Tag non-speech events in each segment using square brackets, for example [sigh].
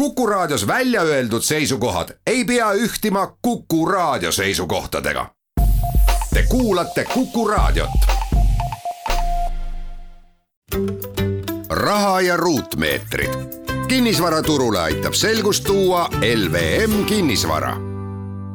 Kuku Raadios välja öeldud seisukohad ei pea ühtima Kuku Raadio seisukohtadega. Te kuulate Kuku Raadiot. raha ja ruutmeetrid. kinnisvaraturule aitab selgust tuua LVM kinnisvara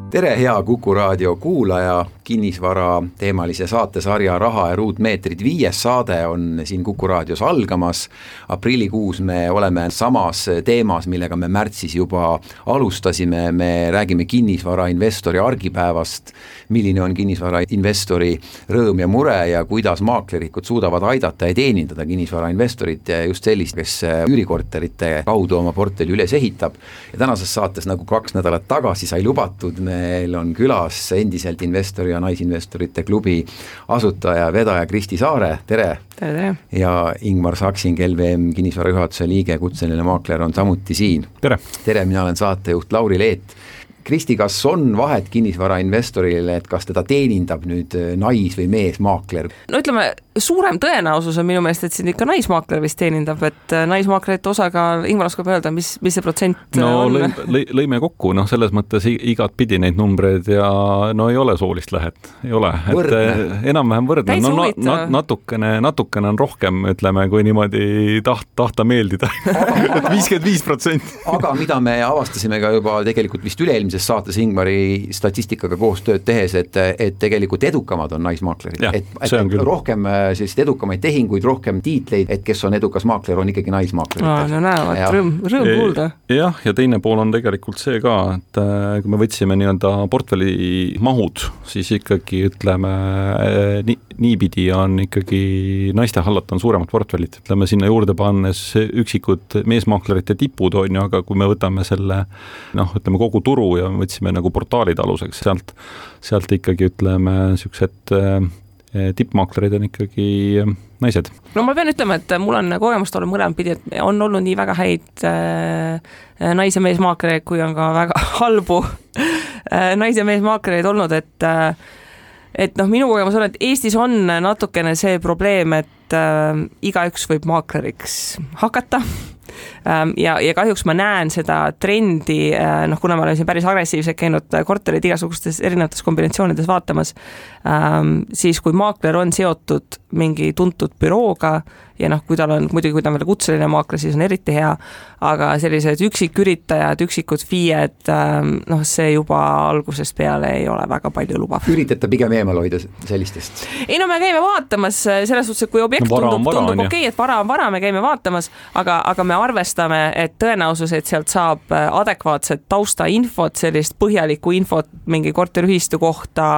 tere, hea Kuku raadio kuulaja, kinnisvara teemalise saatesarja Raha ja ruutmeetrid viies saade on siin Kuku raadios algamas. aprillikuus me oleme samas teemas, millega me märtsis juba alustasime, me räägime kinnisvarainvestori argipäevast, milline on kinnisvarainvestori rõõm ja mure ja kuidas maaklerikud suudavad aidata ja teenindada kinnisvarainvestorit, just sellist, kes üürikorterite kaudu oma portfelli üles ehitab. ja tänases saates, nagu kaks nädalat tagasi sai lubatud, meil on külas endiselt investori ja Naisinvestorite klubi asutaja, vedaja Kristi Saare, tere! tere, tere! ja Ingmar Saksing, LVM kinnisvara juhatuse liige, kutseline maakler on samuti siin. tere! tere, mina olen saatejuht Lauri Leet Kristi, kas on vahet kinnisvarainvestorile, et kas teda teenindab nüüd nais- või meesmaakler? no ütleme, suurem tõenäosus on minu meelest, et sind ikka naismaakler vist teenindab, et äh, naismaaklerite osakaal, Ingvar oskab öelda, mis, mis see protsent no, on? lõi, lõi, lõime kokku, noh, selles mõttes igatpidi neid numbreid ja no ei ole soolist lõhet, ei ole, et äh, enam-vähem võrdne, no na, na, natukene, natukene on rohkem, ütleme, kui niimoodi taht-, tahta meeldida. [laughs] Viiskümmend viis protsenti. aga mida me avastasime ka juba tegelikult vist üle-eelmises saates Ingmari statistikaga koostööd tehes, et, et tegelikult edukamad on naismaaklerid, et, et, rohkem äh, selliseid edukamaid tehinguid, rohkem tiitleid, et kes on edukas maakler, on ikkagi naismaakler. no näevad, rõõm, rõõm kuulda. jah, ja teine pool on tegelikult see ka, et äh, kui me võtsime nii-öelda portfelli mahud, siis ikkagi ütleme äh, nii, niipidi on ikkagi naiste hallata on suuremad portfellid, ütleme sinna juurde pannes üksikud meesmaaklerite tipud, on ju, aga kui me võtame selle noh, ütleme kogu turu ja võtsime nagu portaalid aluseks, sealt, sealt ikkagi ütleme, niisugused äh, tippmaaklerid on ikkagi eh, naised. no ma pean ütlema, et mul on kogemust olnud mõlemat pidi, et on olnud nii väga häid äh, nais- ja meesmaaklereid, kui on ka väga [laughs] halbu nais- ja meesmaaklereid olnud, et et noh, minu kogemus on, et Eestis on natukene see probleem, et äh, igaüks võib maakleriks hakata ja, ja kahjuks ma näen seda trendi, äh, noh, kuna ma olen siin päris agressiivselt käinud korterid igasugustes erinevates kombinatsioonides vaatamas, ähm, siis kui maakler on seotud mingi tuntud bürooga ja noh, kui tal on, muidugi kui ta on veel kutseline maakler, siis on eriti hea, aga sellised üksiküritajad, üksikud FIE-d, ähm, noh, see juba algusest peale ei ole väga palju lubav. üritate pigem eemal hoida sellistest? ei no me käime vaatamas selles suhtes, et kui objekt no, tundub, tundub okei okay,, et vara on vara, me käime vaatamas, aga, aga me arvestame, et tõenäosus, et sealt saab äh, adekvaatset taustainfot, sellist põhjalikku infot mingi korteriühistu kohta,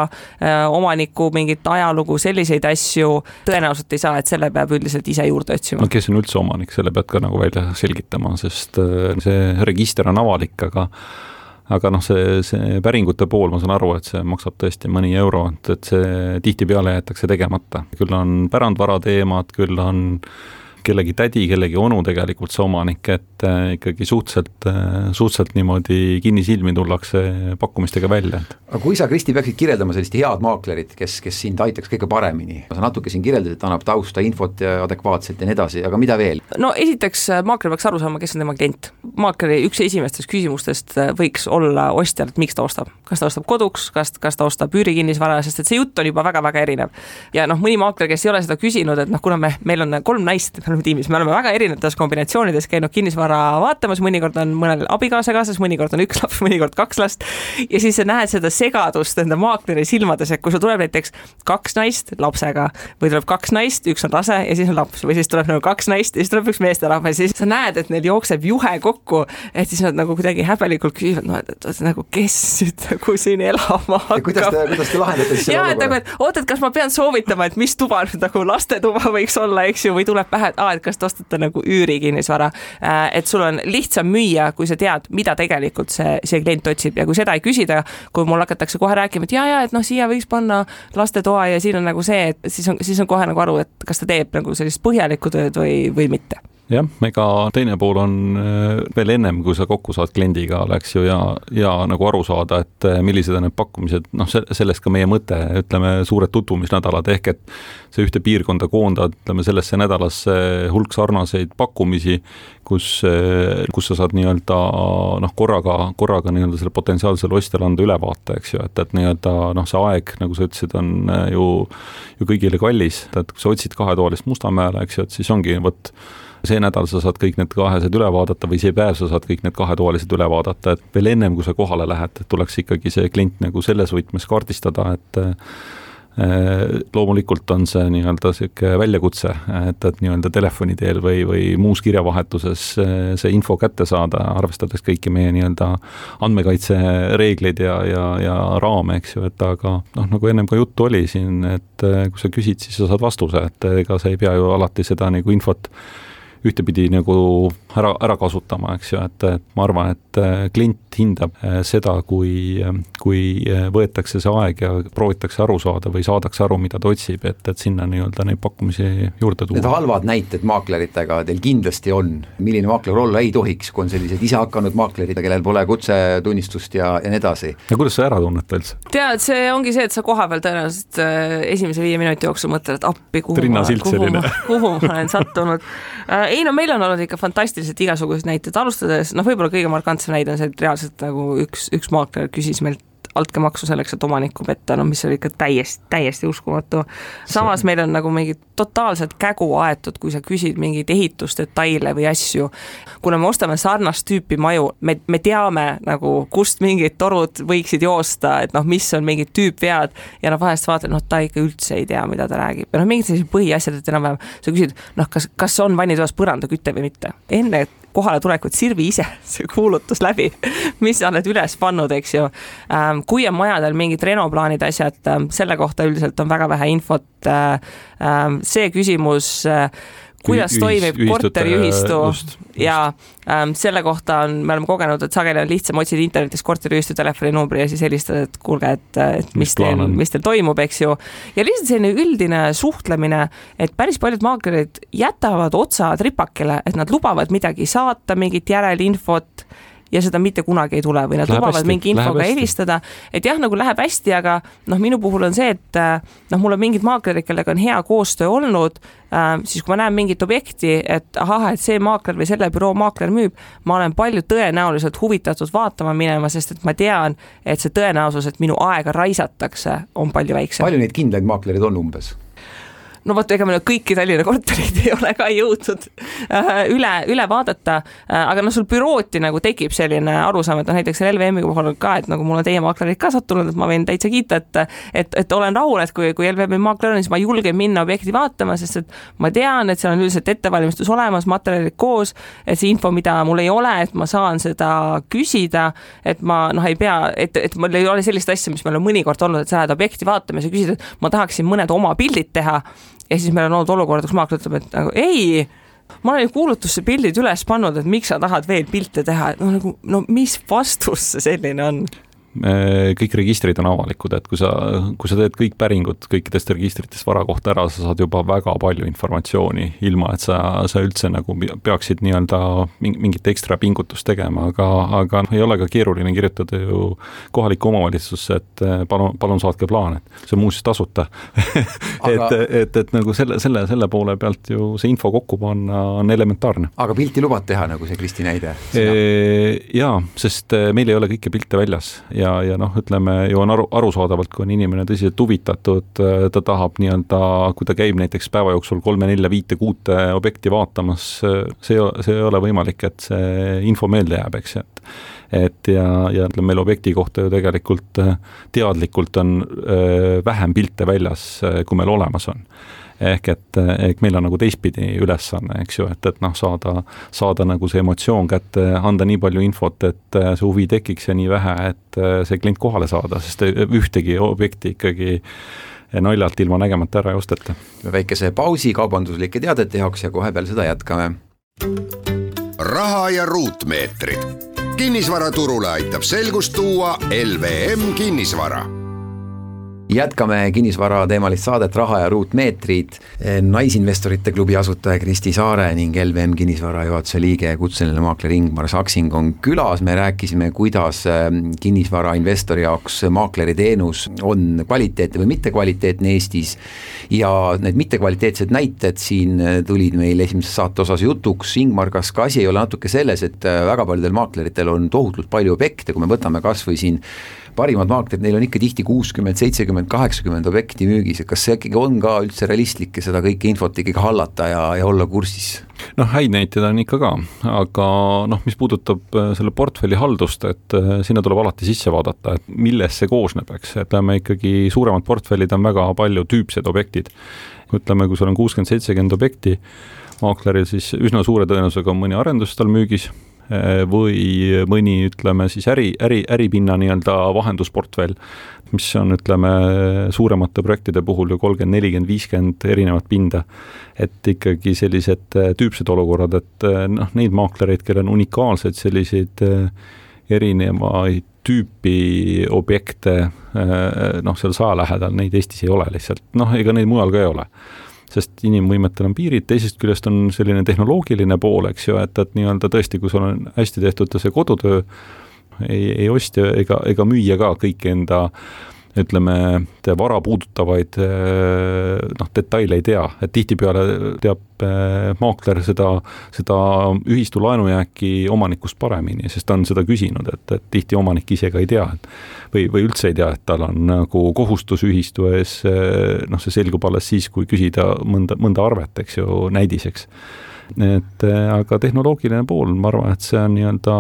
äh, omaniku mingit ajalugu, selliseid asju tõenäoliselt ei saa, et selle peab üldiselt ise juurde otsima. no kes on üldse omanik, selle pead ka nagu välja selgitama, sest äh, see register on avalik, aga aga noh, see, see päringute pool, ma saan aru, et see maksab tõesti mõni euro, et, et see tihtipeale jäetakse tegemata. küll on pärandvara teemad, küll on kellegi tädi, kellegi onu tegelikult see omanik, et äh, ikkagi suhteliselt, äh, suhteliselt niimoodi kinnisilmi tullakse pakkumistega välja. aga kui sa, Kristi, peaksid kirjeldama sellist head maaklerit, kes, kes sind aitaks kõige paremini, sa natuke siin kirjeldasid, et annab tausta, infot ja adekvaatselt ja nii edasi, aga mida veel? no esiteks, äh, maakler peaks aru saama, kes on tema klient. maakleri üks esimestest küsimustest võiks olla ostjal, et miks ta ostab. kas ta ostab koduks, kas, kas ta ostab üürikinnisvara, sest et see jutt on juba väga-väga erinev. ja noh, mõni maakler, kes ei ole seda küsinud, et noh, kuna me, meil on kolm naist, me oleme tiimis, me oleme väga erinevates kombinatsioonides käinud kinnisvara vaatamas, mõnikord on mõnel abikaasa kaasas, mõnikord on üks laps, [laughs] mõnikord kaks last. ja siis sa näed seda segadust enda maakleri silmades, et kui sul tuleb näiteks kaks naist lapsega või tuleb kaks naist, üks on rase ja siis on laps või siis tuleb nagu kaks naist ja siis tuleb üks meesterahvas ja siis sa näed, et neil jookseb juhe kokku, et siis nad nagu kuidagi häbelikult küsivad, noh, et, nagu kes nüüd nagu siin elama hakkab. kuidas te, kuidas te lahendate siis selle olukorra? Nagu, et oot, et kas ma pean soovitama, et mis tuba nüüd nagu lastetuba võiks olla, eks ju, või tuleb pähe, et aa, et kas te ostate nagu üürikinnisvara. Äh, et sul on lihtsam müüa, kui sa tead, mida tegelikult see, see klient otsib ja kui seda ei küsida, kui mul hakatakse kohe rääkima, et ja, ja et noh, siia võiks panna lastetoa ja siin on nagu see, et siis on, siis on kohe nagu aru, et kas ta teeb nagu sellist põhjalikku tööd või, või mitte jah, ega teine pool on äh, veel ennem, kui sa kokku saad kliendiga, oleks ju, ja, ja nagu aru saada, et äh, millised on need pakkumised, noh, see, sellest ka meie mõte, ütleme, suured tutvumisnädalad, ehk et sa ühte piirkonda koondad, ütleme, sellesse nädalasse hulk sarnaseid pakkumisi, kus, äh, kus sa saad nii-öelda noh, korraga, korraga nii-öelda selle potentsiaalsele ostjale anda ülevaate, eks ju, et, et nii-öelda noh, see aeg, nagu sa ütlesid, on ju, ju kõigile kallis, et kui sa otsid kahetoalist Mustamäele, eks ju, et siis ongi vot see nädal sa saad kõik need kahesed üle vaadata või see päev sa saad kõik need kahetoalised üle vaadata, et veel ennem, kui sa kohale lähed, tuleks ikkagi see klient nagu selles võtmes kaardistada, et äh, loomulikult on see nii-öelda niisugune väljakutse, et, et nii-öelda telefoni teel või, või muus kirjavahetuses äh, see info kätte saada, arvestades kõiki meie nii-öelda andmekaitsereegleid ja, ja, ja raame, eks ju, et aga noh, nagu ennem ka juttu oli siin, et äh, kui sa küsid, siis sa saad vastuse, et ega sa ei pea ju alati seda nagu infot ühtepidi nagu ära, ära kasutama, eks ju, et, et ma arvan, et äh, klient hindab äh, seda, kui, kui äh, võetakse see aeg ja proovitakse aru saada või saadakse aru, mida ta otsib, et, et sinna nii-öelda neid pakkumisi juurde tuua. Need halvad näited maakleritega teil kindlasti on, milline maakler olla ei tohiks, kui on sellised isehakanud maaklerid, kellel pole kutsetunnistust ja, ja nii edasi. ja kuidas sa ära tunned ta üldse? tead, see ongi see, et sa kohapeal tõenäoliselt esimese viie minuti jooksul mõtled, et appi, kuhu ma, kuhu ma, [laughs] kuhu ma olen sattunud ei no meil on olnud ikka fantastiliselt igasuguseid näiteid, alustades noh, võib-olla kõige markantsem näide on see, et reaalselt nagu üks, üks maakler küsis meilt altkäemaksu selleks, et omanikku petta, no mis oli ikka täiesti, täiesti uskumatu. samas meil on nagu mingid totaalselt kägu aetud, kui sa küsid mingeid ehitusdetaile või asju. kuna me ostame sarnast tüüpi maju, me, me teame nagu, kust mingid torud võiksid joosta, et noh, mis on mingid tüüpvead ja noh, vahest vaatad, noh, ta ikka üldse ei tea, mida ta räägib ja noh, mingid sellised põhiasjad, et enam-vähem sa küsid, noh, kas, kas on vannitoas põrandaküte või mitte. enne kohaletulekut sirvi ise [laughs] see kuulutus läbi, mis sa oled üles pannud, eks ju. Ähm, kui on majadel mingid renoplaanid, asjad, ähm, selle kohta üldiselt on väga vähe infot. Äh, ähm, see küsimus äh, kuidas ühis, toimib korteriühistu ja ähm, selle kohta on, me oleme kogenud, et sageli on lihtsam otsida internetis korteriühistu telefoninumbri ja siis helistada, et kuulge, et, et mis, mis teil, mis teil toimub, eks ju. ja lihtsalt selline üldine suhtlemine, et päris paljud maaklerid jätavad otsad ripakile, et nad lubavad midagi saata, mingit järelinfot ja seda mitte kunagi ei tule või nad läheb lubavad hästi, mingi infoga helistada, et jah, nagu läheb hästi, aga noh, minu puhul on see, et äh, noh, mul on mingid maaklerid, kellega on hea koostöö olnud äh,, siis kui ma näen mingit objekti, et ahah, et see maakler või selle büroo maakler müüb, ma olen palju tõenäoliselt huvitatud vaatama minema, sest et ma tean, et see tõenäosus, et minu aega raisatakse, on palju väiksem. palju neid kindlaid maaklereid on umbes? No vot, ega me kõiki Tallinna kortereid [laughs] ei ole ka jõudnud äh, üle, üle vaadata, äh, aga noh, sul bürooti nagu tekib selline arusaam, et noh, näiteks LVM-i puhul ka, et nagu mul on teie maaklerid ka sattunud, et ma võin täitsa kiita, et et, et olen rahul, et kui, kui LVM-i maakler on, siis ma julgen minna objekti vaatama, sest et ma tean, et seal on üldiselt ettevalmistus olemas, materjalid koos, et see info, mida mul ei ole, et ma saan seda küsida, et ma noh, ei pea, et, et mul ei ole sellist asja, mis meil on mõnikord olnud, et sa lähed objekti vaatama ja sa küsid, et ma tahaksin mõned oma pildid teha ja siis meil on olnud olukord, kus maakler ütleb, et nagu ei, ma olen ju kuulutusse pildid üles pannud, et miks sa tahad veel pilte teha, et noh, nagu no mis vastus see selline on? Kõik registrid on avalikud, et kui sa, kui sa teed kõik päringud kõikidest registritest vara kohta ära, sa saad juba väga palju informatsiooni, ilma et sa, sa üldse nagu peaksid nii-öelda mingit ekstra pingutust tegema, aga, aga noh, ei ole ka keeruline kirjutada ju kohalikku omavalitsusse, et eh, palun, palun saatke plaan, et see on muuseas tasuta [laughs] aga... et, et, et nagu selle, selle, selle poole pealt ju see info kokku panna on elementaarne. aga pilti lubad teha, nagu see Kristi näide? jaa, sest meil ei ole kõiki pilte väljas ja ja, ja noh, ütleme ju on aru, arusaadavalt, kui on inimene tõsiselt huvitatud, äh, ta tahab nii-öelda, kui ta käib näiteks päeva jooksul kolme-nelja-viite-kuute objekti vaatamas, see, see ei ole võimalik, et see info meelde jääb, eks ju, et et ja, ja ütleme, meil objekti kohta ju tegelikult äh, teadlikult on öö, äh, vähem pilte väljas, kui meil olemas on ehk et, ehk meil on nagu teistpidi ülesanne, eks ju, et, et noh, saada, saada nagu see emotsioon kätte, anda nii palju infot, et see huvi tekiks ja nii vähe, et see klient kohale saada, sest ühtegi objekti ikkagi naljalt ilma nägemata ära ei osteta. väikese pausi kaubanduslike teadete jaoks ja kohe peale seda jätkame. raha ja ruutmeetrid. kinnisvaraturule aitab selgust tuua LVM kinnisvara jätkame kinnisvarateemalist saadet Raha ja ruutmeetrid. naisinvestorite klubi asutaja Kristi Saare ning LVM kinnisvara juhatuse liige, kutseline maakler Ingmar Saksing on külas, me rääkisime, kuidas ähm, kinnisvarainvestori jaoks maakleri teenus on kvaliteetne või mittekvaliteetne Eestis. ja need mittekvaliteetsed näited siin äh, tulid meil esimeses saate osas jutuks, Ingmar, kas ka asi ei ole natuke selles, et äh, väga paljudel maakleritel on tohutult palju objekte, kui me võtame kas või siin parimad maaklerid, neil on ikka tihti kuuskümmend, seitsekümmend, kaheksakümmend objekti müügis, et kas see ikkagi on ka üldse realistlik ja seda kõike infot ikkagi hallata ja, ja olla kursis? noh, häid näiteid on ikka ka, aga noh, mis puudutab äh, selle portfelli haldust, et äh, sinna tuleb alati sisse vaadata, et millest see koosneb, eks, ütleme ikkagi suuremad portfellid on väga palju tüüpsed objektid. ütleme, kui sul on kuuskümmend, seitsekümmend objekti, maakleril siis üsna suure tõenäosusega on mõni arendus tal müügis või mõni, ütleme siis äri, äri, äripinna nii-öelda vahendusportfell, mis on, ütleme, suuremate projektide puhul ju kolmkümmend, nelikümmend, viiskümmend erinevat pinda. et ikkagi sellised eh, tüüpsed olukorrad, et eh, noh, neid maaklereid, kellel on unikaalseid selliseid erinevaid tüüpi objekte noh, seal saja lähedal, neid Eestis ei ole lihtsalt, noh, ega neid mujal ka ei ole sest inimvõimetel on piirid, teisest küljest on selline tehnoloogiline pool, eks ju, et, et nii-öelda tõesti, kui sul on hästi tehtud see kodutöö, ei, ei ostja ega, ega müüja ka kõiki enda ütleme, vara puudutavaid noh, detaile ei tea, et tihtipeale teab eh, maakler seda, seda ühistu laenujääki omanikust paremini, sest ta on seda küsinud, et, et tihti omanik ise ka ei tea, et või, või üldse ei tea, et tal on nagu kohustus ühistu ees, noh, see selgub alles siis, kui küsida mõnda, mõnda arvet, eks ju, näidiseks. Et aga tehnoloogiline pool, ma arvan, et see on nii-öelda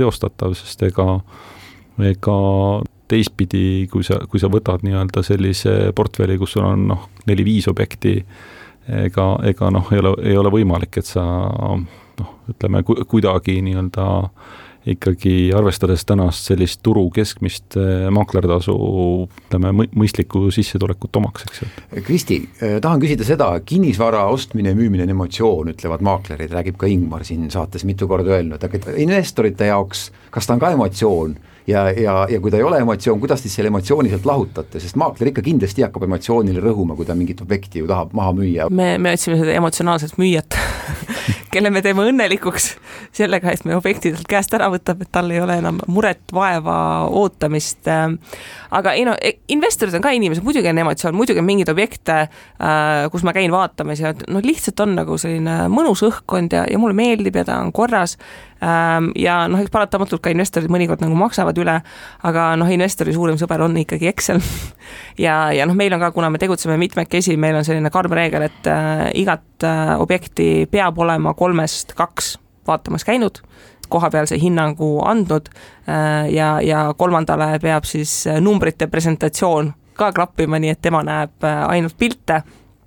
teostatav, sest ega, ega teistpidi, kui sa, kui sa võtad nii-öelda sellise portfelli, kus sul on noh, neli-viis objekti, ega, ega noh, ei ole, ei ole võimalik, et sa noh, ütleme ku, kuidagi nii-öelda ikkagi arvestades tänast sellist turu keskmist eh, maaklertasu, ütleme, mõistlikku sissetulekut omaks, eks ju. Kristi, eh, tahan küsida seda, kinnisvara ostmine ja müümine on emotsioon, ütlevad maaklerid, räägib ka Ingmar siin saates mitu korda öelnud, aga investorite jaoks, kas ta on ka emotsioon ja, ja, ja kui ta ei ole emotsioon, kuidas te selle emotsiooni sealt lahutate, sest maakler ikka kindlasti hakkab emotsioonile rõhuma, kui ta mingit objekti ju tahab maha müüa. me, me otsime seda emotsionaalset müüjat kelle me teeme õnnelikuks sellega, et me objektidelt käest ära võtab, et tal ei ole enam muret, vaeva, ootamist. aga ei no, e, investorid on ka inimesed, muidugi on emotsioon, muidugi on mingeid objekte, äh, kus ma käin vaatamas ja noh, lihtsalt on nagu selline mõnus õhkkond ja, ja mulle meeldib ja ta on korras Ähm, ja noh, eks paratamatult ka investorid mõnikord nagu maksavad üle, aga noh, investori suurim sõber on ikkagi Excel [laughs] ja, ja noh, meil on ka, kuna me tegutseme mitmekesi, meil on selline karm reegel, et äh, igat objekti peab olema kolmest kaks vaatamas käinud kohapealse hinnangu andnud äh, ja, ja kolmandale peab siis numbrite presentatsioon ka klappima, nii et tema näeb äh, ainult pilte.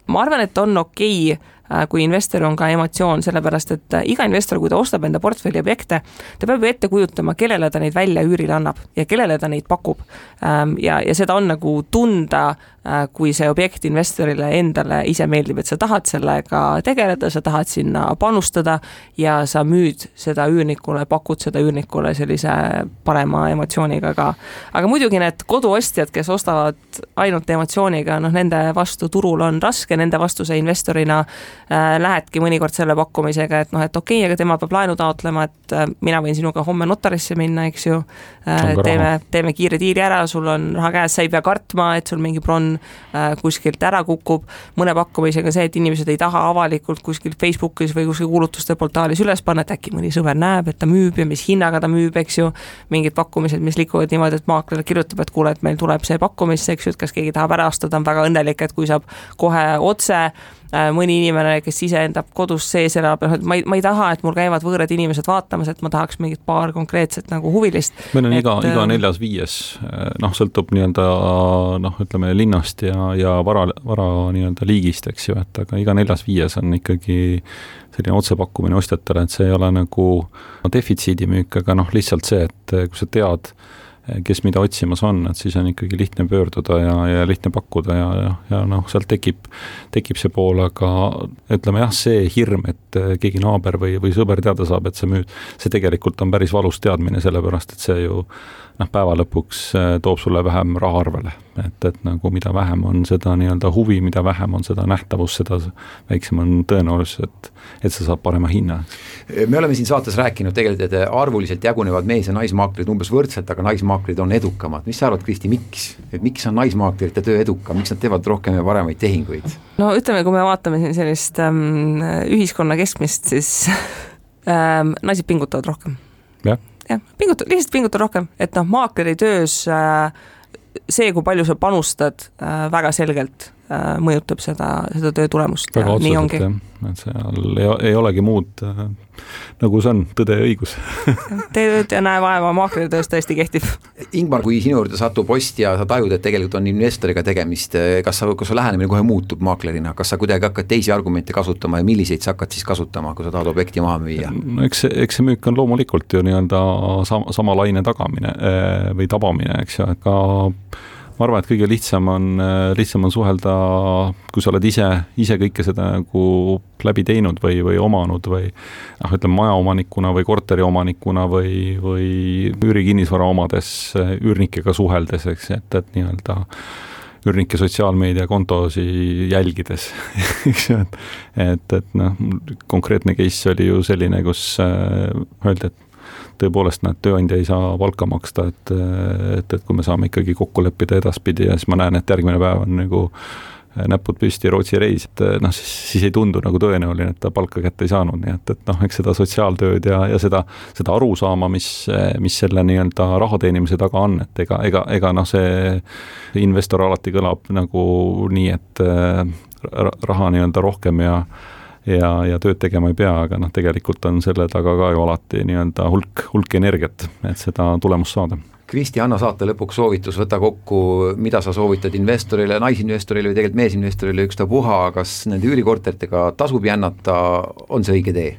ma arvan, et on okei okay Äh, kui investor on ka emotsioon, sellepärast et äh, iga investor, kui ta ostab enda portfelli objekte, ta peab ju ette kujutama, kellele ta neid välja üürile annab ja kellele ta neid pakub. Ähm, ja, ja seda on nagu tunda, äh, kui see objekt investorile endale ise meeldib, et sa tahad sellega tegeleda, sa tahad sinna panustada ja sa müüd seda üürnikule, pakud seda üürnikule sellise parema emotsiooniga ka. aga muidugi need koduostjad, kes ostavad ainult emotsiooniga, noh, nende vastu turul on raske, nende vastu sa investorina äh, lähedki mõnikord selle pakkumisega, et noh, et okei okay,, aga tema peab laenu taotlema, et äh, mina võin sinuga homme notarisse minna, eks ju äh,. teeme, teeme kiire diili ära, sul on raha käes, sa ei pea kartma, et sul mingi bronn äh, kuskilt ära kukub. mõne pakkumisega see, et inimesed ei taha avalikult kuskil Facebookis või kuskil kuulutuste portaalis üles panna, et äkki mõni sõber näeb, et ta müüb ja mis hinnaga ta müüb, eks ju. mingid pakkumised, mis liiguvad niimoodi, et maakler kirjutab, et kuule, et meil tuleb see pakkumisse, eks ju, et kas keegi tahab ära osta, ta on väga õnnelik, et kui saab kohe otse Äh, mõni inimene, kes ise enda kodus sees elab, noh et ma ei, ma ei taha, et mul käivad võõrad inimesed vaatamas, et ma tahaks mingit paar konkreetset nagu huvilist. meil on et, iga, iga äh, neljas-viies, noh, sõltub nii-öelda noh, ütleme linnast ja, ja vara, vara nii-öelda liigist, eks ju, et aga iga neljas-viies on ikkagi selline otsepakkumine ostjatele, et see ei ole nagu defitsiidimüük, aga noh, lihtsalt see, et kui sa tead, kes mida otsimas on, et siis on ikkagi lihtne pöörduda ja, ja lihtne pakkuda ja, ja, ja noh, sealt tekib, tekib see pool, aga ütleme jah, see hirm, et keegi naaber või, või sõber teada saab, et sa müüd, see tegelikult on päris valus teadmine, sellepärast et see ju noh, päeva lõpuks toob sulle vähem raha arvele et, et nagu mida vähem on seda nii-öelda huvi, mida vähem on seda nähtavust, seda väiksem on tõenäosus, et, et sa saad parema hinna. me oleme siin saates rääkinud tegelikult, et arvuliselt jagunevad mees- ja naismaaklerid umbes võrdselt, aga naismaaklerid on edukamad, mis sa arvad, Kristi, miks? et miks on naismaaklerite töö edukam, miks nad teevad rohkem ja paremaid tehinguid? no ütleme, kui me vaatame siin sellist ähm, ühiskonna keskmist, siis [laughs] ähm, naised pingutavad rohkem. jah jah, pinguta, lihtsalt pinguta rohkem, et noh, maakleri töös äh, see, kui palju sa panustad äh,, väga selgelt mõjutab seda, seda töö tulemust. väga otseselt jah, et seal ei, ei olegi muud äh, nagu see on, tõde ja õigus tee tööd ja näe vaeva, maakleri töös tõesti kehtib. Ingmar, kui sinu juurde satub ost ja sa tajud, et tegelikult on investoriga tegemist, kas sa, kas su lähenemine kohe muutub maaklerina, kas sa kuidagi hakkad teisi argumente kasutama ja milliseid sa hakkad siis kasutama, kui sa tahad objekti maha müüa? no eks see, eks see müük on loomulikult ju nii-öelda sama, sama laine tagamine või tabamine, eks ju, et ka ma arvan, et kõige lihtsam on, äh, lihtsam on suhelda, kui sa oled ise, ise kõike seda nagu läbi teinud või, või omanud või noh, ütleme majaomanikuna või korteriomanikuna või, või üürikinnisvara omades, üürnikega suheldes, eks, et, et nii-öelda üürnike sotsiaalmeediakontosi jälgides [laughs] eks ju, et, et, et noh, konkreetne case oli ju selline, kus äh, öeldi, et tõepoolest näed, tööandja ei saa palka maksta, et, et, et kui me saame ikkagi kokku leppida edaspidi ja siis ma näen, et järgmine päev on nagu näpud püsti Rootsi reis, et noh, siis, siis ei tundu nagu tõenäoline, et ta palka kätte ei saanud, nii et, et noh, eks seda sotsiaaltööd ja, ja seda, seda arusaama, mis, mis selle nii-öelda raha teenimise taga on, et ega, ega, ega noh, see investor alati kõlab nagu nii, et raha nii-öelda rohkem ja ja, ja tööd tegema ei pea, aga noh, tegelikult on selle taga ka ju alati nii-öelda hulk, hulk energiat, et seda tulemust saada Kristi, anna saate lõpuks soovitus, võta kokku, mida sa soovitad investorile, naisinvestorile või tegelikult meesinvestorile, ükstapuha, kas nende üürikorteritega tasub jännata, on see õige tee?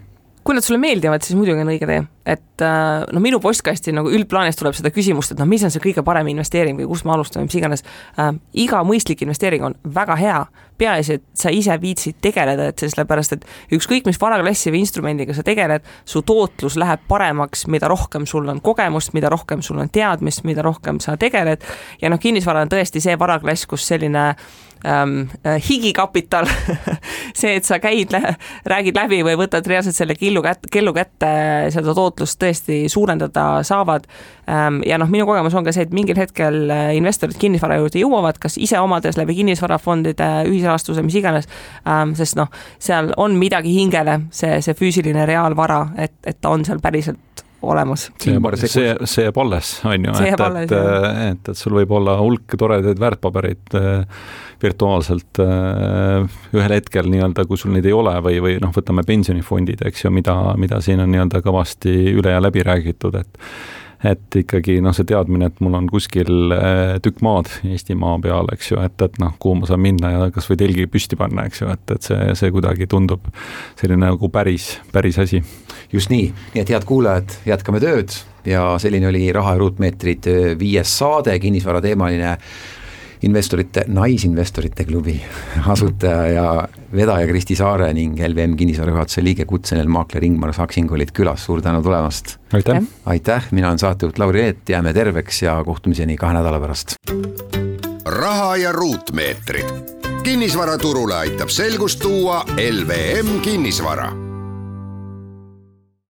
kui nad sulle meeldivad, siis muidugi on õige tee, et äh, noh, minu postkasti nagu üldplaanis tuleb seda küsimust, et noh, mis on see kõige parem investeering või kust me alustame, mis iganes äh,. iga mõistlik investeering on väga hea, peaasi, et sa ise viitsid tegeleda, et sellepärast, et ükskõik mis varaklassi või instrumendiga sa tegeled, su tootlus läheb paremaks, mida rohkem sul on kogemust, mida rohkem sul on teadmist, mida rohkem sa tegeled. ja noh, kinnisvara on tõesti see varaklass, kus selline ähm, äh, higikapital [laughs] see, et sa käid, räägid läbi või võtad reaalselt selle killu kätte, kellu kätte, seda tootlust tõesti suurendada saavad ähm,. ja noh, minu kogemus on ka see, et mingil hetkel äh, investorid kinnisvara juurde jõuavad, kas ise omades läbi kinnisvarafondide, ühisrahastuse, mis iganes ähm,, sest noh, seal on midagi hingele, see, see füüsiline reaalvara, et, et ta on seal päriselt olemas. see, see, see jääb alles, on ju, et, et, et, et sul võib olla hulk toredaid väärtpabereid äh, virtuaalselt äh, ühel hetkel nii-öelda, kui sul neid ei ole või, või noh, võtame pensionifondid, eks ju, mida, mida siin on nii-öelda kõvasti üle ja läbi räägitud, et et ikkagi noh, see teadmine, et mul on kuskil äh, tükk maad Eestimaa peal, eks ju, et, et noh, kuhu ma saan minna ja kas või telgi püsti panna, eks ju, et, et see, see kuidagi tundub selline nagu päris, päris asi. just nii, nii et head kuulajad, jätkame tööd ja selline oli Raha ja ruutmeetrid viies saade, kinnisvarateemaline investorite, Naisinvestorite klubi asutaja ja vedaja Kristi Saare ning LVM kinnisvara juhatuse liige, kutseline maakler Ingmar Saksing olid külas, suur tänu tulemast! aitäh! aitäh, mina olen saatejuht Lauri Eet, jääme terveks ja kohtumiseni kahe nädala pärast! raha ja ruutmeetrid. kinnisvaraturule aitab selgust tuua LVM kinnisvara